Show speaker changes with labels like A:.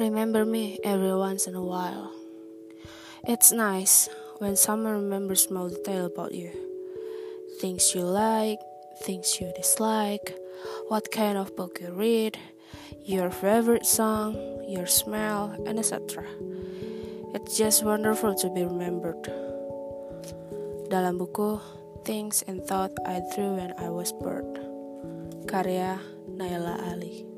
A: Remember me every once in a while. It's nice when someone remembers small detail about you. Things you like, things you dislike, what kind of book you read, your favorite song, your smell, and etc. It's just wonderful to be remembered. Dalam buku Things and Thought I Drew When I Was Bored Karya Naela Ali